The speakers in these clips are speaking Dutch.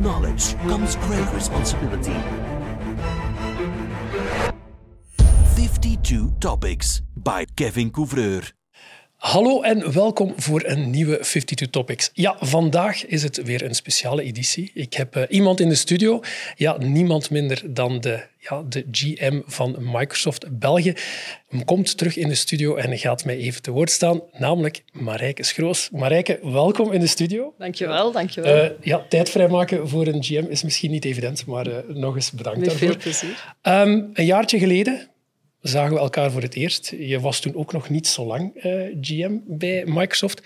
knowledge comes great responsibility. 52 Topics by Kevin Couvreur. Hallo en welkom voor een nieuwe 52 Topics. Ja, vandaag is het weer een speciale editie. Ik heb uh, iemand in de studio, ja, niemand minder dan de, ja, de GM van Microsoft België. Hij komt terug in de studio en gaat mij even te woord staan, namelijk Marijke Schroos. Marijke, welkom in de studio. Dankjewel, dankjewel. Uh, ja, tijd vrijmaken voor een GM is misschien niet evident, maar uh, nog eens bedankt Met daarvoor. veel plezier. Um, een jaartje geleden zagen we elkaar voor het eerst. Je was toen ook nog niet zo lang uh, GM bij Microsoft.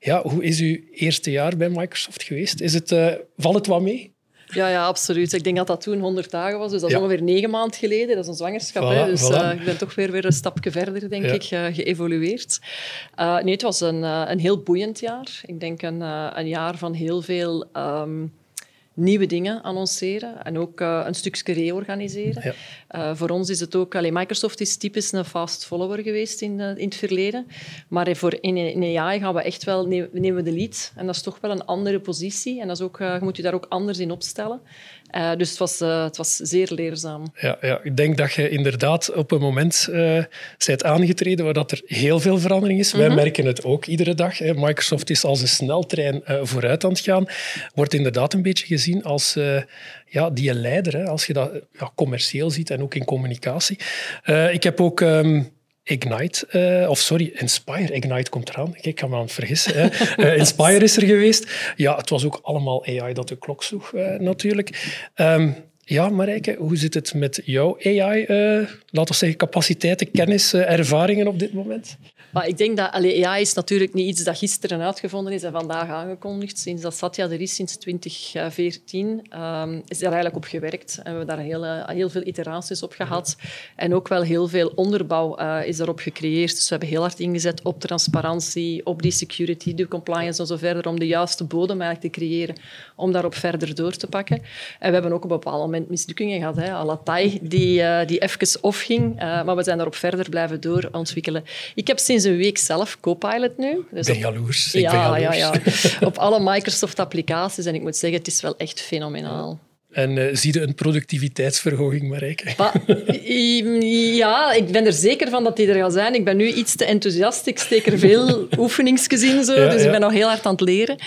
Ja, hoe is uw eerste jaar bij Microsoft geweest? Is het, uh, valt het wat mee? Ja, ja, absoluut. Ik denk dat dat toen 100 dagen was, dus dat is Ja. ongeveer negen maanden geleden. Dat is een zwangerschap. Voilà, hè. Dus voilà. eh, ik ben toch weer, weer een stapje verder, denk Ja. ik, eh, geëvolueerd. Eh, nee, het was een, eh, een heel boeiend jaar. Ik denk een, eh, een jaar van heel veel ehm, nieuwe dingen annonceren en ook eh, een stukje reorganiseren. Ja. Eh, voor ons is het ook... Allee, Microsoft is typisch een fast follower geweest in, eh, in het verleden. Maar voor in, in AI gaan we echt wel... ne- nemen we de lead. En dat is toch wel een andere positie. En dat is ook, je moet je daar ook anders in opstellen. Eh, dus het was, eh, het was zeer leerzaam. Ja, ja, ik denk dat je inderdaad op een moment eh bent aangetreden waar dat er heel veel verandering is. Wij merken het ook iedere dag. Hè. Microsoft is als een sneltrein vooruit aan het gaan. Wordt inderdaad een beetje gezien als ja, die leider, hè, als je dat ja, commercieel ziet en ook in communicatie. Ik heb ook... ehm, Ignite, eh, of sorry, Inspire. Ignite komt eraan. Ik ga me aan het vergissen. Hè. Eh, Inspire is er geweest. Ja, het was ook allemaal AI dat de klok sloeg, eh, natuurlijk. Ehm, ja, Marijke, hoe zit het met jouw AI? laten we zeggen, capaciteiten, kennis, ervaringen op dit moment? Maar ik denk dat allee, AI is natuurlijk niet iets dat gisteren uitgevonden is en vandaag aangekondigd. Sinds dat Satya er is, sinds 2014, ehm, is er eigenlijk op gewerkt. En we hebben daar heel, eh, heel veel iteraties op gehad. En ook wel heel veel onderbouw eh, is erop gecreëerd. Dus we hebben heel hard ingezet op transparantie, op die security, de compliance en zo verder, om de juiste bodem eigenlijk te creëren, om daarop verder door te pakken. En we hebben ook op een bepaald moment mislukkingen gehad. Hè. à la Tai, die, eh, die even off ging. Eh, maar we zijn daarop verder blijven doorontwikkelen. Ik heb sinds een week zelf Copilot nu. Dus ben op- jaloers. Ik ja, ben ja, jaloers. ja. Op alle Microsoft-applicaties. En ik moet zeggen, het is wel echt fenomenaal. En eh, zie je een productiviteitsverhoging, Marijke? Ja, ik ben er zeker van dat die er gaat zijn. Ik ben nu iets te enthousiast. Ik steek er veel oefeningsjes in, zo, Ja, dus ja. ik ben nog heel hard aan het leren. Uh,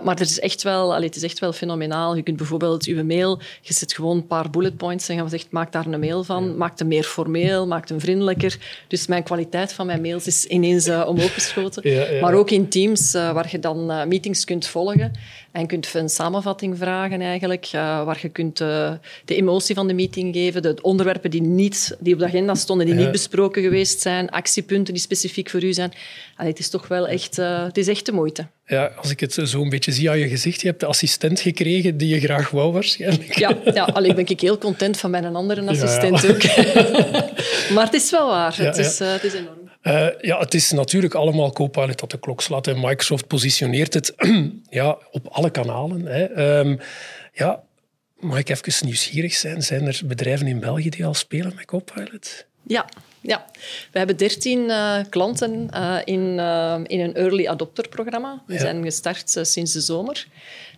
maar het is, echt wel, allee, het is echt wel fenomenaal. Je kunt bijvoorbeeld je mail, je zet gewoon een paar bullet points en je zegt, maak daar een mail van. Maak hem meer formeel, maak hem vriendelijker. Dus mijn kwaliteit van mijn mails is ineens uh, omhoog geschoten. Ja. Maar ook in Teams, waar je dan meetings kunt volgen en kunt een samenvatting vragen eigenlijk, waar je kunt uh, de emotie van de meeting geven, de onderwerpen die, niet, die op de agenda stonden, die niet besproken geweest zijn, actiepunten die specifiek voor u zijn. Allee, het is toch wel echt, uh, het is echt de moeite. Ja, als ik het zo een beetje zie aan je gezicht, je hebt de assistent gekregen die je graag wou waarschijnlijk. Ja, ja alleen ben ik heel content van mijn andere assistent ja, ja. ook. maar het is wel waar, het, is, uh, het is enorm. Uh, ja, het is natuurlijk allemaal Copilot dat de klok slaat. En Microsoft positioneert het ja, op alle kanalen. Hè. Um, ja, mag ik even nieuwsgierig zijn? Zijn er bedrijven in België die al spelen met Copilot? Ja, ja. we hebben dertien uh, klanten uh, in, uh, in een early adopter programma. We ja. zijn gestart sinds de zomer.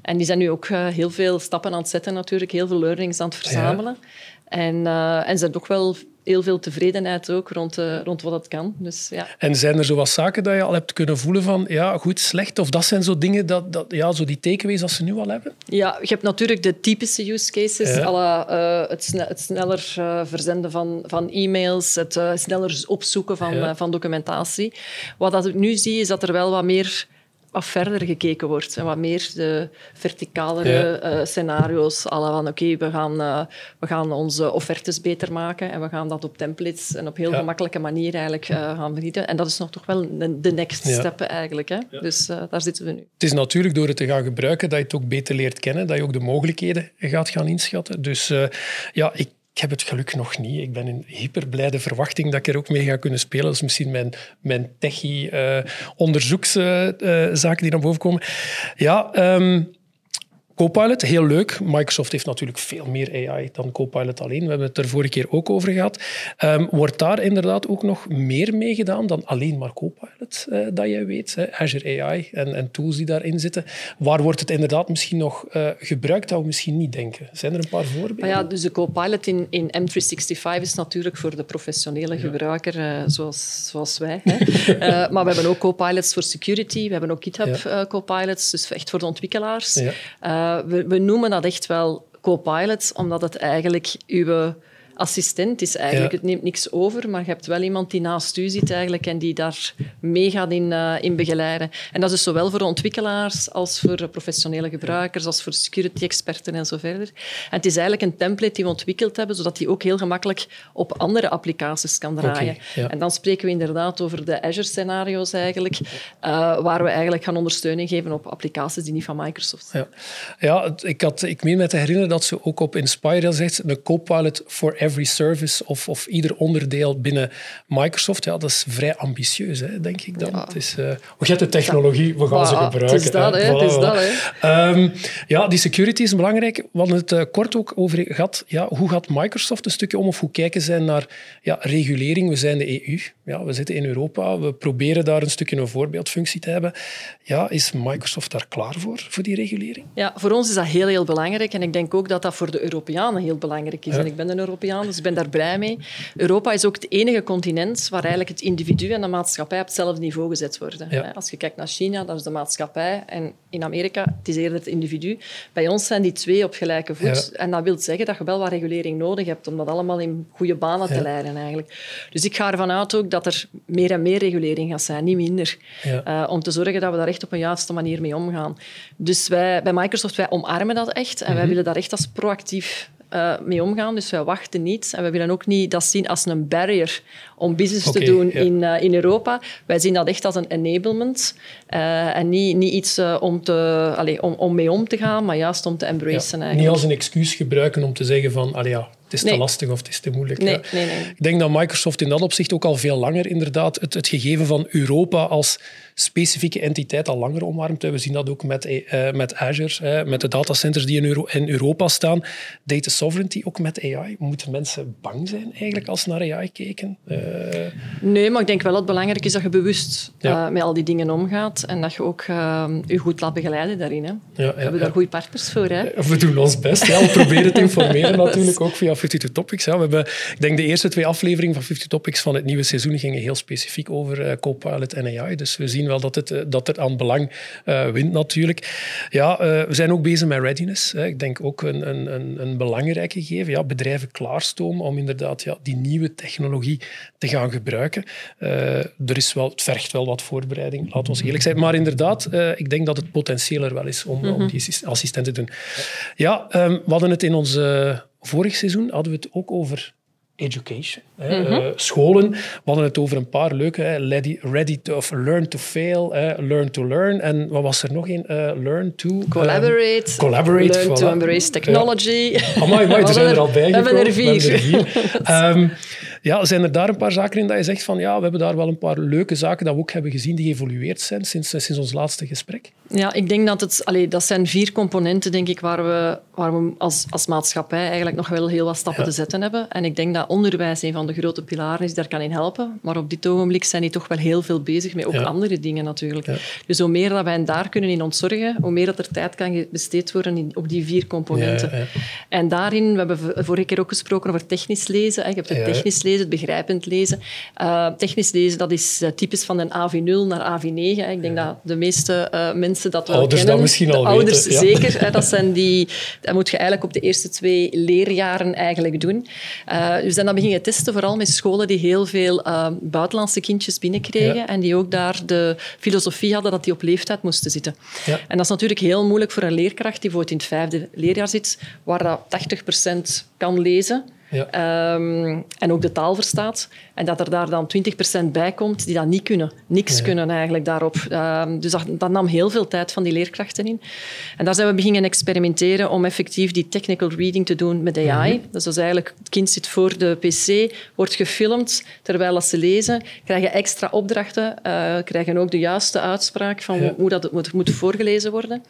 En die zijn nu ook heel veel stappen aan het zetten natuurlijk, heel veel learnings aan het verzamelen. Ja. En, en ze hebben ook wel heel veel tevredenheid ook rond, uh, rond wat het kan. Dus, ja. En zijn er zo wat zaken dat je al hebt kunnen voelen van ja, goed, slecht? Of dat zijn zo dingen, dat, dat, ja, zo die takeaways dat ze nu al hebben? Ja, je hebt natuurlijk de typische use cases. Ja. Uh, het, sne het, sneller uh, verzenden van, van e-mails, het sneller opzoeken van, ja. van documentatie. Wat dat ik nu zie, is dat er wel wat meer verder gekeken wordt en wat meer de verticalere ja. uh, scenario's. Alle van oké, okay, we, gaan, uh, we gaan onze offertes beter maken en we gaan dat op templates en op heel ja. gemakkelijke manier eigenlijk uh, gaan verbieden. En dat is nog toch wel de next step eigenlijk. Hè? Dus daar zitten we nu. Het is natuurlijk door het te gaan gebruiken dat je het ook beter leert kennen, dat je ook de mogelijkheden gaat gaan inschatten. Dus ja, ik ik heb het geluk nog niet. Ik ben in hyperblijde verwachting dat ik er ook mee ga kunnen spelen. Dat is misschien mijn, mijn techie uh, onderzoekszaken uh, uh, die naar boven komen. Ja, um, Copilot, heel leuk. Microsoft heeft natuurlijk veel meer AI dan Copilot alleen. We hebben het er vorige keer ook over gehad. Ehm, wordt daar inderdaad ook nog meer mee gedaan dan alleen maar Copilot, uh, dat jij weet? Hè? Azure AI en, en, tools die daarin zitten. Waar wordt het inderdaad misschien nog uh, gebruikt dat we misschien niet denken? Zijn er een paar voorbeelden? Ja, dus de Copilot in, in M365 is natuurlijk voor de professionele ja. gebruiker, uh, zoals, zoals wij. Hè? maar we hebben ook Copilots voor security, we hebben ook GitHub ja. Copilots, dus echt voor de ontwikkelaars. Ja. We, noemen dat echt wel co-pilot, omdat het eigenlijk uw assistent is eigenlijk. Het neemt niks over, maar je hebt wel iemand die naast u zit eigenlijk en die daar mee gaat in, uh, in begeleiden. En dat is dus zowel voor ontwikkelaars als voor professionele gebruikers, als voor security-experten en zo verder. En het is eigenlijk een template die we ontwikkeld hebben, zodat die ook heel gemakkelijk op andere applicaties kan draaien. Okay, ja. En dan spreken we inderdaad over de Azure-scenario's eigenlijk, uh, waar we eigenlijk gaan ondersteuning geven op applicaties die niet van Microsoft zijn. Ja, ja ik, had, ik meen me te herinneren dat ze ook op Inspire zegt, een Copilot for every service of, of ieder onderdeel binnen Microsoft, ja, dat is vrij ambitieus, hè, denk ik dan. Ja. Het is, uh, je hebt de technologie, we gaan ze gebruiken. Het is dat, hè. Het is dat, hè. Um, ja, die security is belangrijk. We hadden het uh, kort ook over gehad. Ja, hoe gaat Microsoft een stukje om of hoe kijken zij naar ja, regulering? We zijn de EU, ja, we zitten in Europa, we proberen daar een stukje een voorbeeldfunctie te hebben. Ja, is Microsoft daar klaar voor, voor die regulering? Ja, voor ons is dat heel, heel belangrijk en ik denk ook dat dat voor de Europeanen heel belangrijk is. En ik ben een Europeaan, dus ik ben daar blij mee. Europa is ook het enige continent waar eigenlijk het individu en de maatschappij op hetzelfde niveau gezet worden. Ja. Als je kijkt naar China, dat is de maatschappij. En in Amerika, het is eerder het individu. Bij ons zijn die twee op gelijke voet. Ja. En dat wil zeggen dat je wel wat regulering nodig hebt om dat allemaal in goede banen te leiden. Eigenlijk. Dus ik ga ervan uit ook dat er meer en meer regulering gaat zijn, niet minder. Uh, om te zorgen dat we daar echt op een juiste manier mee omgaan. Dus wij, bij Microsoft, wij omarmen dat echt. En wij mhm. willen daar echt als proactief uh, mee omgaan. Dus wij wachten niet. En we willen ook niet dat zien als een barrier om business okay, te doen ja. in, uh, in Europa. Wij zien dat echt als een enablement. Uh, en niet, niet iets om, te, allez, om, om mee om te gaan, maar juist om te embracen. Ja, niet als een excuus gebruiken om te zeggen van... Allee, ja, het is nee. te lastig of het is te moeilijk. Nee, nee. Ik denk dat Microsoft in dat opzicht ook al veel langer inderdaad het, het gegeven van Europa als specifieke entiteit al langer omarmt. We zien dat ook met, uh, met Azure, uh, met de datacenters die in, Euro in, Europa staan. Data sovereignty ook met AI. Moeten mensen bang zijn eigenlijk als ze naar AI kijken? Uh... Nee, maar ik denk wel dat het belangrijk is dat je bewust ja. met al die dingen omgaat en dat je ook je goed laat begeleiden daarin. Hè. Ja, ja, we hebben daar goede partners voor. Hè. We doen ons best. Ja. We proberen te informeren natuurlijk ook via 52 Topics. We hebben, ik denk de eerste twee afleveringen van 50 Topics van het nieuwe seizoen gingen heel specifiek over uh, Copilot en AI. Dus we zien wel dat het, dat het aan belang uh, wint natuurlijk. Ja, we zijn ook bezig met readiness. Hè. Ik denk ook een, een, een, een belangrijk gegeven. Ja, bedrijven klaarstomen om inderdaad ja, die nieuwe technologie te gaan gebruiken. er is wel, het vergt wel wat voorbereiding, laten we eerlijk zijn. Maar inderdaad, ik denk dat het potentieel er wel is om, mm -hmm. om die assistent te doen. Ja, um, we hadden het in onze vorig seizoen hadden we het ook over education. Hè, mm-hmm. uh, scholen. We hadden het over een paar leuke. Hè, ready, ready to of learn to fail, hè, learn to learn. En wat was er nog een? Uh, learn to... Collaborate. Um, collaborate. Learn voilà. to embrace technology. Ja. Amai, amai, er zijn er al bij We hebben er vier. Ja, zijn er daar een paar zaken in dat je zegt van ja, we hebben daar wel een paar leuke zaken dat we ook hebben gezien die geëvolueerd zijn sinds, sinds ons laatste gesprek? Ja, ik denk dat het... Allee, dat zijn vier componenten, denk ik, waar we, waar we als, als maatschappij eigenlijk nog wel heel wat stappen ja. te zetten hebben. En ik denk dat onderwijs een van de grote pilaren is, daar kan in helpen. Maar op dit ogenblik zijn die toch wel heel veel bezig met ook ja. andere dingen natuurlijk. Ja. Dus hoe meer dat wij daar kunnen in ontzorgen, hoe meer dat er tijd kan besteed worden in, op die vier componenten. En daarin, we hebben vorige keer ook gesproken over technisch lezen. Je hebt het technisch lezen, het begrijpend lezen. Uh, technisch lezen, dat is typisch van een AV0 naar AV9. Ik denk dat de meeste uh, mensen dat wel ouders kennen. Dat misschien al de ouders weten, zeker. Hè, dat, zijn die, dat moet je eigenlijk op de eerste twee leerjaren eigenlijk doen. Uh, dus dan begin je testen, vooral met scholen die heel veel buitenlandse kindjes binnenkregen ja. en die ook daar de filosofie hadden dat die op leeftijd moesten zitten. En dat is natuurlijk heel moeilijk voor een leerkracht die bijvoorbeeld in het vijfde leerjaar zit, waar dat 80% kan lezen Ja. Ehm, en ook de taal verstaat. En dat er daar dan 20% bij komt die dat niet kunnen. Niks kunnen eigenlijk daarop. Ehm, dus dat, dat, nam heel veel tijd van die leerkrachten in. En daar zijn we beginnen experimenteren om effectief die technical reading te doen met AI. Mhm. Dus dat is eigenlijk, het kind zit voor de pc, wordt gefilmd terwijl ze lezen, krijgen extra opdrachten, uh, krijgen ook de juiste uitspraak van Ja. hoe dat moet, moet voorgelezen worden.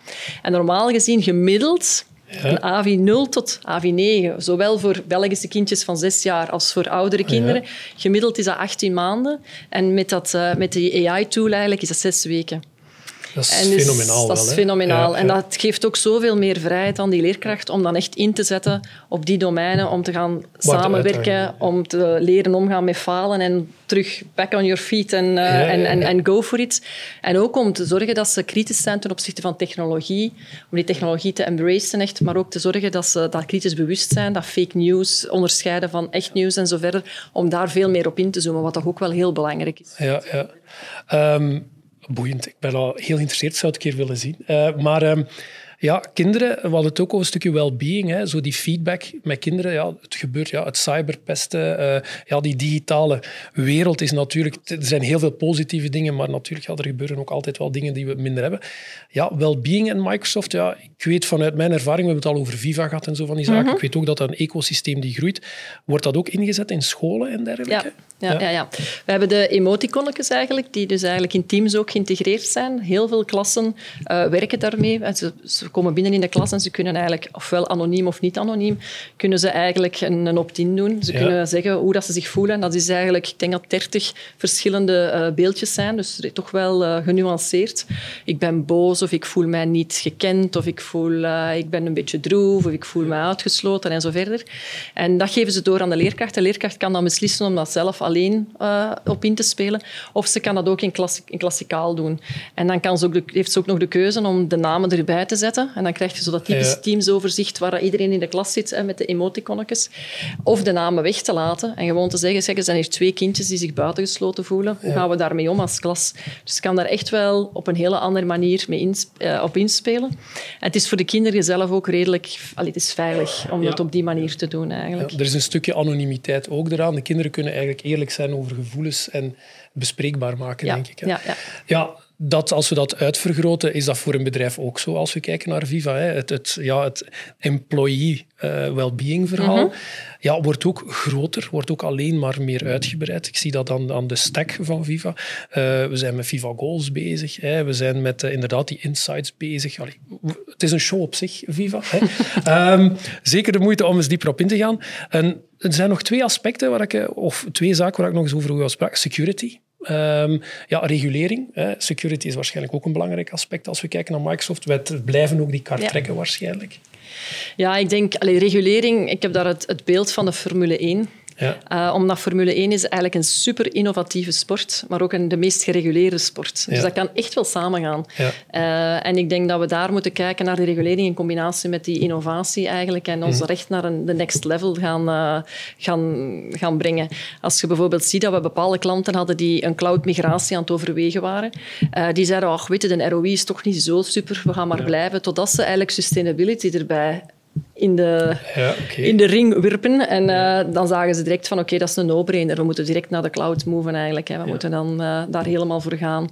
En normaal gezien gemiddeld een AVI 0 tot AVI 9, zowel voor Belgische kindjes van zes jaar als voor oudere kinderen. Gemiddeld is dat 18 maanden. En met, dat, uh, met die AI-tool eigenlijk is dat zes weken. Dat is En dus fenomenaal. Dat is fenomenaal. Ja, En dat geeft ook zoveel meer vrijheid aan die leerkracht om dan echt in te zetten op die domeinen, om te gaan samenwerken, om te leren omgaan met falen en terug back on your feet en, uh, ja, en, en, ja. en go for it. En ook om te zorgen dat ze kritisch zijn ten opzichte van technologie, om die technologie te embracen echt, maar ook te zorgen dat ze daar kritisch bewust zijn, dat fake news onderscheiden van echt nieuws en zo verder, om daar veel meer op in te zoomen, wat toch ook wel heel belangrijk is. Ja, ja. Ehm, boeiend. Ik ben al heel geïnteresseerd, zou het een keer willen zien. Eh, maar ehm, ja, kinderen, we hadden het ook over een stukje well-being. Hè, zo die feedback met kinderen. Ja, het gebeurt, ja, het cyberpesten. eh, ja, die digitale wereld is natuurlijk... Er zijn heel veel positieve dingen, maar natuurlijk, ja, er gebeuren ook altijd wel dingen die we minder hebben. Ja, well-being en Microsoft, ja, ik weet vanuit mijn ervaring, we hebben het al over Viva gehad en zo van die zaken. Ik weet ook dat dat een ecosysteem die groeit. Wordt dat ook ingezet in scholen en dergelijke? Ja, ja, ja. ja. We hebben de emoticonnetjes eigenlijk, die dus eigenlijk in Teams ook geïntegreerd zijn. Heel veel klassen uh, werken daarmee. Ze, ze, komen binnen in de klas en ze kunnen eigenlijk, ofwel anoniem of niet anoniem, kunnen ze eigenlijk een, een opt-in doen. Ze Ja. kunnen zeggen hoe dat ze zich voelen. Dat is eigenlijk, ik denk dat 30 verschillende uh, beeldjes zijn, dus toch wel uh, genuanceerd. Ik ben boos of ik voel mij niet gekend of ik voel, uh, ik ben een beetje droef of ik voel mij uitgesloten en zo verder. En dat geven ze door aan de leerkracht. De leerkracht kan dan beslissen om dat zelf alleen op in te spelen. Of ze kan dat ook in, klassi in klassikaal doen. En dan kan ze ook de, heeft ze ook nog de keuze om de namen erbij te zetten. En dan krijg je zo dat typisch Ja. teamsoverzicht waar iedereen in de klas zit hè, met de emoticonnetjes. Of de namen weg te laten en gewoon te zeggen, zeg, er zijn hier twee kindjes die zich buitengesloten voelen. Hoe gaan we daarmee om als klas? Dus je kan daar echt wel op een hele andere manier mee uh, op inspelen. En het is voor de kinderen zelf ook redelijk... Allee, het is veilig om het op die manier te doen eigenlijk. Er is een stukje anonimiteit ook eraan. De kinderen kunnen eigenlijk eerlijk zijn over gevoelens en bespreekbaar maken, denk ik. Hè. ja, ja. Dat, als we dat uitvergroten, is dat voor een bedrijf ook zo. Als we kijken naar Viva, hè. Het, het, ja, het employee uh, well-being verhaal Mhm. ja, wordt ook groter, wordt ook alleen maar meer uitgebreid. Ik zie dat aan, aan de stack van Viva. Uh, we zijn met Viva Goals bezig. Hè. We zijn met uh, inderdaad die insights bezig. Allee, het is een show op zich, Viva. Hè. um, zeker de moeite om eens dieper op in te gaan. En er zijn nog twee aspecten, waar ik, eh, of twee zaken waar ik nog eens over wil spreken. Security. Um, ja, regulering. Hè. Security is waarschijnlijk ook een belangrijk aspect als we kijken naar Microsoft. Wij blijven ook die kaart Ja. trekken waarschijnlijk. Ja, ik denk, allee, regulering, ik heb daar het, het beeld van de Formule 1. Ja. Uh, omdat Formule 1 is eigenlijk een super innovatieve sport, maar ook een, de meest gereguleerde sport. Dus Ja. dat kan echt wel samengaan. Ja. Uh, en ik denk dat we daar moeten kijken naar de regulering in combinatie met die innovatie eigenlijk en ons Mhm. recht naar een, de next level gaan, uh, gaan, gaan brengen. Als je bijvoorbeeld ziet dat we bepaalde klanten hadden die een cloud-migratie aan het overwegen waren, die zeiden, ach, weet je, de ROI is toch niet zo super, we gaan maar blijven, totdat ze eigenlijk sustainability erbij in de, Ja, in de ring werpen. En uh, dan zagen ze direct van oké, dat is een no-brainer. We moeten direct naar de cloud moven eigenlijk. Hè. We moeten dan uh, daar helemaal voor gaan.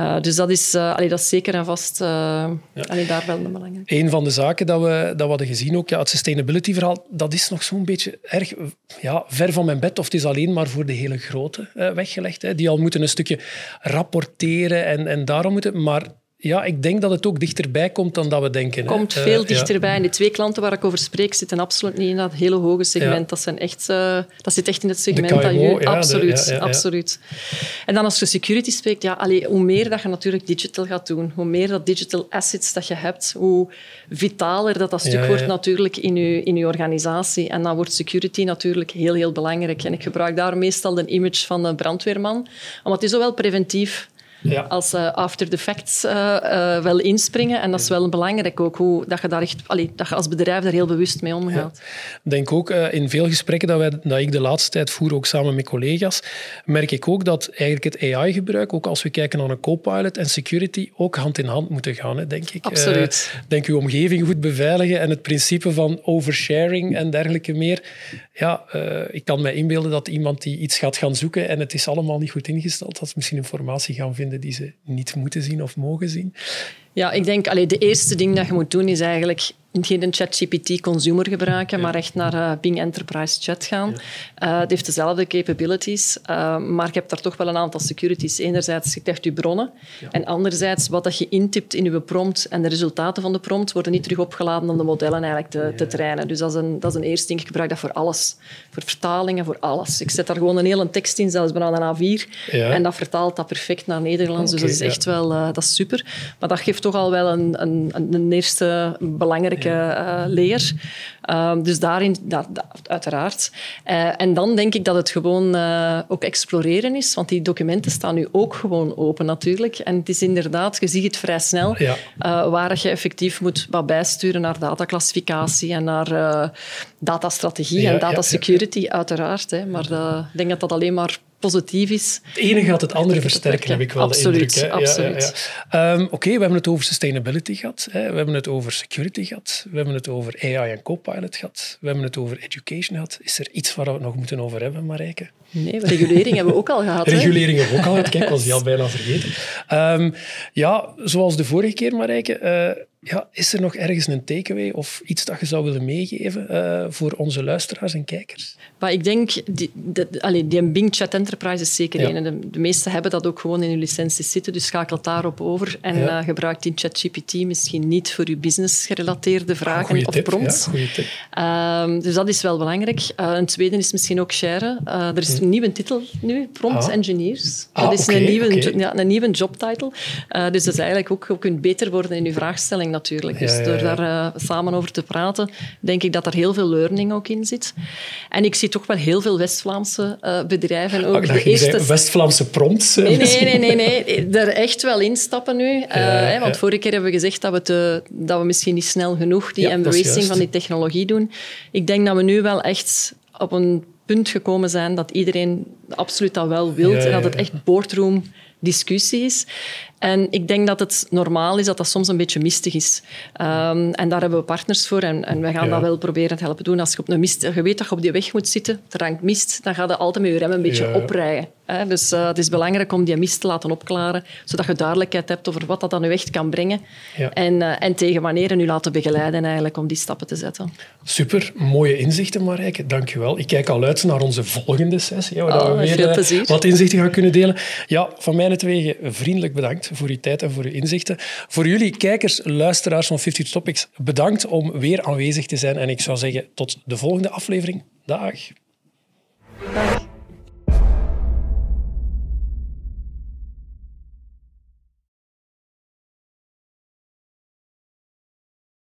Uh, dus dat is, allee, dat is zeker en vast ja. allee, daar wel een belangrijk. Een van de zaken dat we, dat we hadden gezien, ook, ja, het sustainability-verhaal, dat is nog zo'n beetje erg ja, ver van mijn bed. Of het is alleen maar voor de hele grote weggelegd. Hè, die al moeten een stukje rapporteren en, en daarom moeten... Maar ja, ik denk dat het ook dichterbij komt dan dat we denken. Komt hè. veel Uh, dichterbij. ja. En die twee klanten waar ik over spreek zitten absoluut niet in dat hele hoge segment. Ja. Dat, zijn echt, uh, dat zit echt in het segment KMO, dat je... ja, de- absoluut, absoluut. En dan als je security spreekt, ja, allee, hoe meer dat je natuurlijk digital gaat doen, hoe meer dat digital assets dat je hebt, hoe vitaler dat, dat stuk wordt natuurlijk in je, in je organisatie. En dan wordt security natuurlijk heel, heel belangrijk. En ik gebruik daar meestal een image van een brandweerman, omdat die zowel preventief Ja. als uh, after the facts uh, uh, wel inspringen. En dat is wel belangrijk ook, hoe, dat, je daar echt, allee, dat je als bedrijf daar heel bewust mee omgaat. Ik denk ook in veel gesprekken dat, wij, dat ik de laatste tijd voer, ook samen met collega's, merk ik ook dat eigenlijk het AI-gebruik, ook als we kijken naar een co-pilot en security, ook hand in hand moeten gaan, hè, denk ik. Absoluut. denk uw omgeving goed beveiligen en het principe van oversharing en dergelijke meer. ja, ik kan me inbeelden dat iemand die iets gaat gaan zoeken en het is allemaal niet goed ingesteld, dat ze misschien informatie gaan vinden die ze niet moeten zien of mogen zien. Ja, ik denk, allee, de eerste ding dat je moet doen is eigenlijk geen ChatGPT consumer gebruiken, maar echt naar uh, Bing Enterprise Chat gaan. Uh, het heeft dezelfde capabilities, uh, maar je hebt daar toch wel een aantal securities. Enerzijds, je krijgt je bronnen. En anderzijds, wat dat je intipt in je prompt en de resultaten van de prompt worden niet terug opgeladen om de modellen eigenlijk te, te trainen. Dus dat is, een, dat is een eerste ding. Ik gebruik dat voor alles. Voor vertalingen, voor alles. Ik zet daar gewoon een hele tekst in, zelfs bijna een A4. En dat vertaalt dat perfect naar Nederlands. dus dat is echt wel dat is super. Maar dat geeft toch al wel een, een, een eerste belangrijke uh, leer. Ehm, dus daarin, dat, uiteraard. Uh, en dan denk ik dat het gewoon uh, ook exploreren is, want die documenten staan nu ook gewoon open natuurlijk. En het is inderdaad, je ziet het vrij snel, ja. waar je effectief moet wat bijsturen naar dataclassificatie en naar datastrategie ja, en datasecurity, ja, uiteraard. Hè. Maar ik denk dat dat alleen maar positief is. Het ene gaat het andere versterken, heb ik wel absoluut, de indruk. Hè? Absoluut. Ja, um, Oké, we hebben het over sustainability gehad. Hè? We hebben het over security gehad. We hebben het over AI en Copilot gehad. We hebben het over education gehad. Is er iets waar we het nog moeten over hebben, Marijke? Nee, regulering hebben we ook al gehad. Regulering hebben we ook al gehad. Kijk, was die al bijna vergeten. Um, ja, zoals de vorige keer, Marijke... Uh, ja, is er nog ergens een takeaway of iets dat je zou willen meegeven uh, voor onze luisteraars en kijkers? Maar ik denk, die, de, allee, die Bing Chat Enterprise is zeker ja. een. De, de meesten hebben dat ook gewoon in hun licenties zitten, dus schakelt daarop over en ja. uh, gebruikt die ChatGPT misschien niet voor je business-gerelateerde vragen ah, of tip, prompts. Ja, um, dus dat is wel belangrijk. Uh, een tweede is misschien ook share. er is een nieuwe titel nu, Prompt ah. Engineers. Ah, dat is okay, een, nieuwe, okay. ja, een nieuwe jobtitle. dus dat is eigenlijk ook, je kunt beter worden in je vraagstelling natuurlijk. Dus ja, ja, door daar uh, samen over te praten, denk ik dat er heel veel learning ook in zit. En ik zie toch wel heel veel West-Vlaamse uh, bedrijven. Ook de eerste... West-Vlaamse prompts? Nee, nee, nee, nee, nee. Er echt wel instappen nu. Hè, want vorige keer hebben we gezegd dat we, te, dat we misschien niet snel genoeg die embracing van die technologie doen. Ik denk dat we nu wel echt op een punt gekomen zijn dat iedereen absoluut dat wel wil en dat het echt boardroom discussie is. En ik denk dat het normaal is dat dat soms een beetje mistig is. Um, en daar hebben we partners voor en, en wij gaan Ja. dat wel proberen te helpen doen. Als je, op een mist, je weet dat je op die weg moet zitten, er hangt mist, dan ga je altijd met je rem een beetje Ja. oprijden. Hè? Dus uh, het is belangrijk om die mist te laten opklaren, zodat je duidelijkheid hebt over wat dat dan nu echt kan brengen. Ja. En, uh, en tegen wanneer en u laten begeleiden eigenlijk om die stappen te zetten. Super, mooie inzichten Marijke, dankjewel. Ik kijk al uit naar onze volgende sessie, waar Oh, we weer eh, wat inzichten gaan kunnen delen. Ja, van mijn vriendelijk voor uw tijd en voor uw inzichten. Voor jullie kijkers, luisteraars van 50 Topics, bedankt om weer aanwezig te zijn. En ik zou zeggen, tot de volgende aflevering. Dag.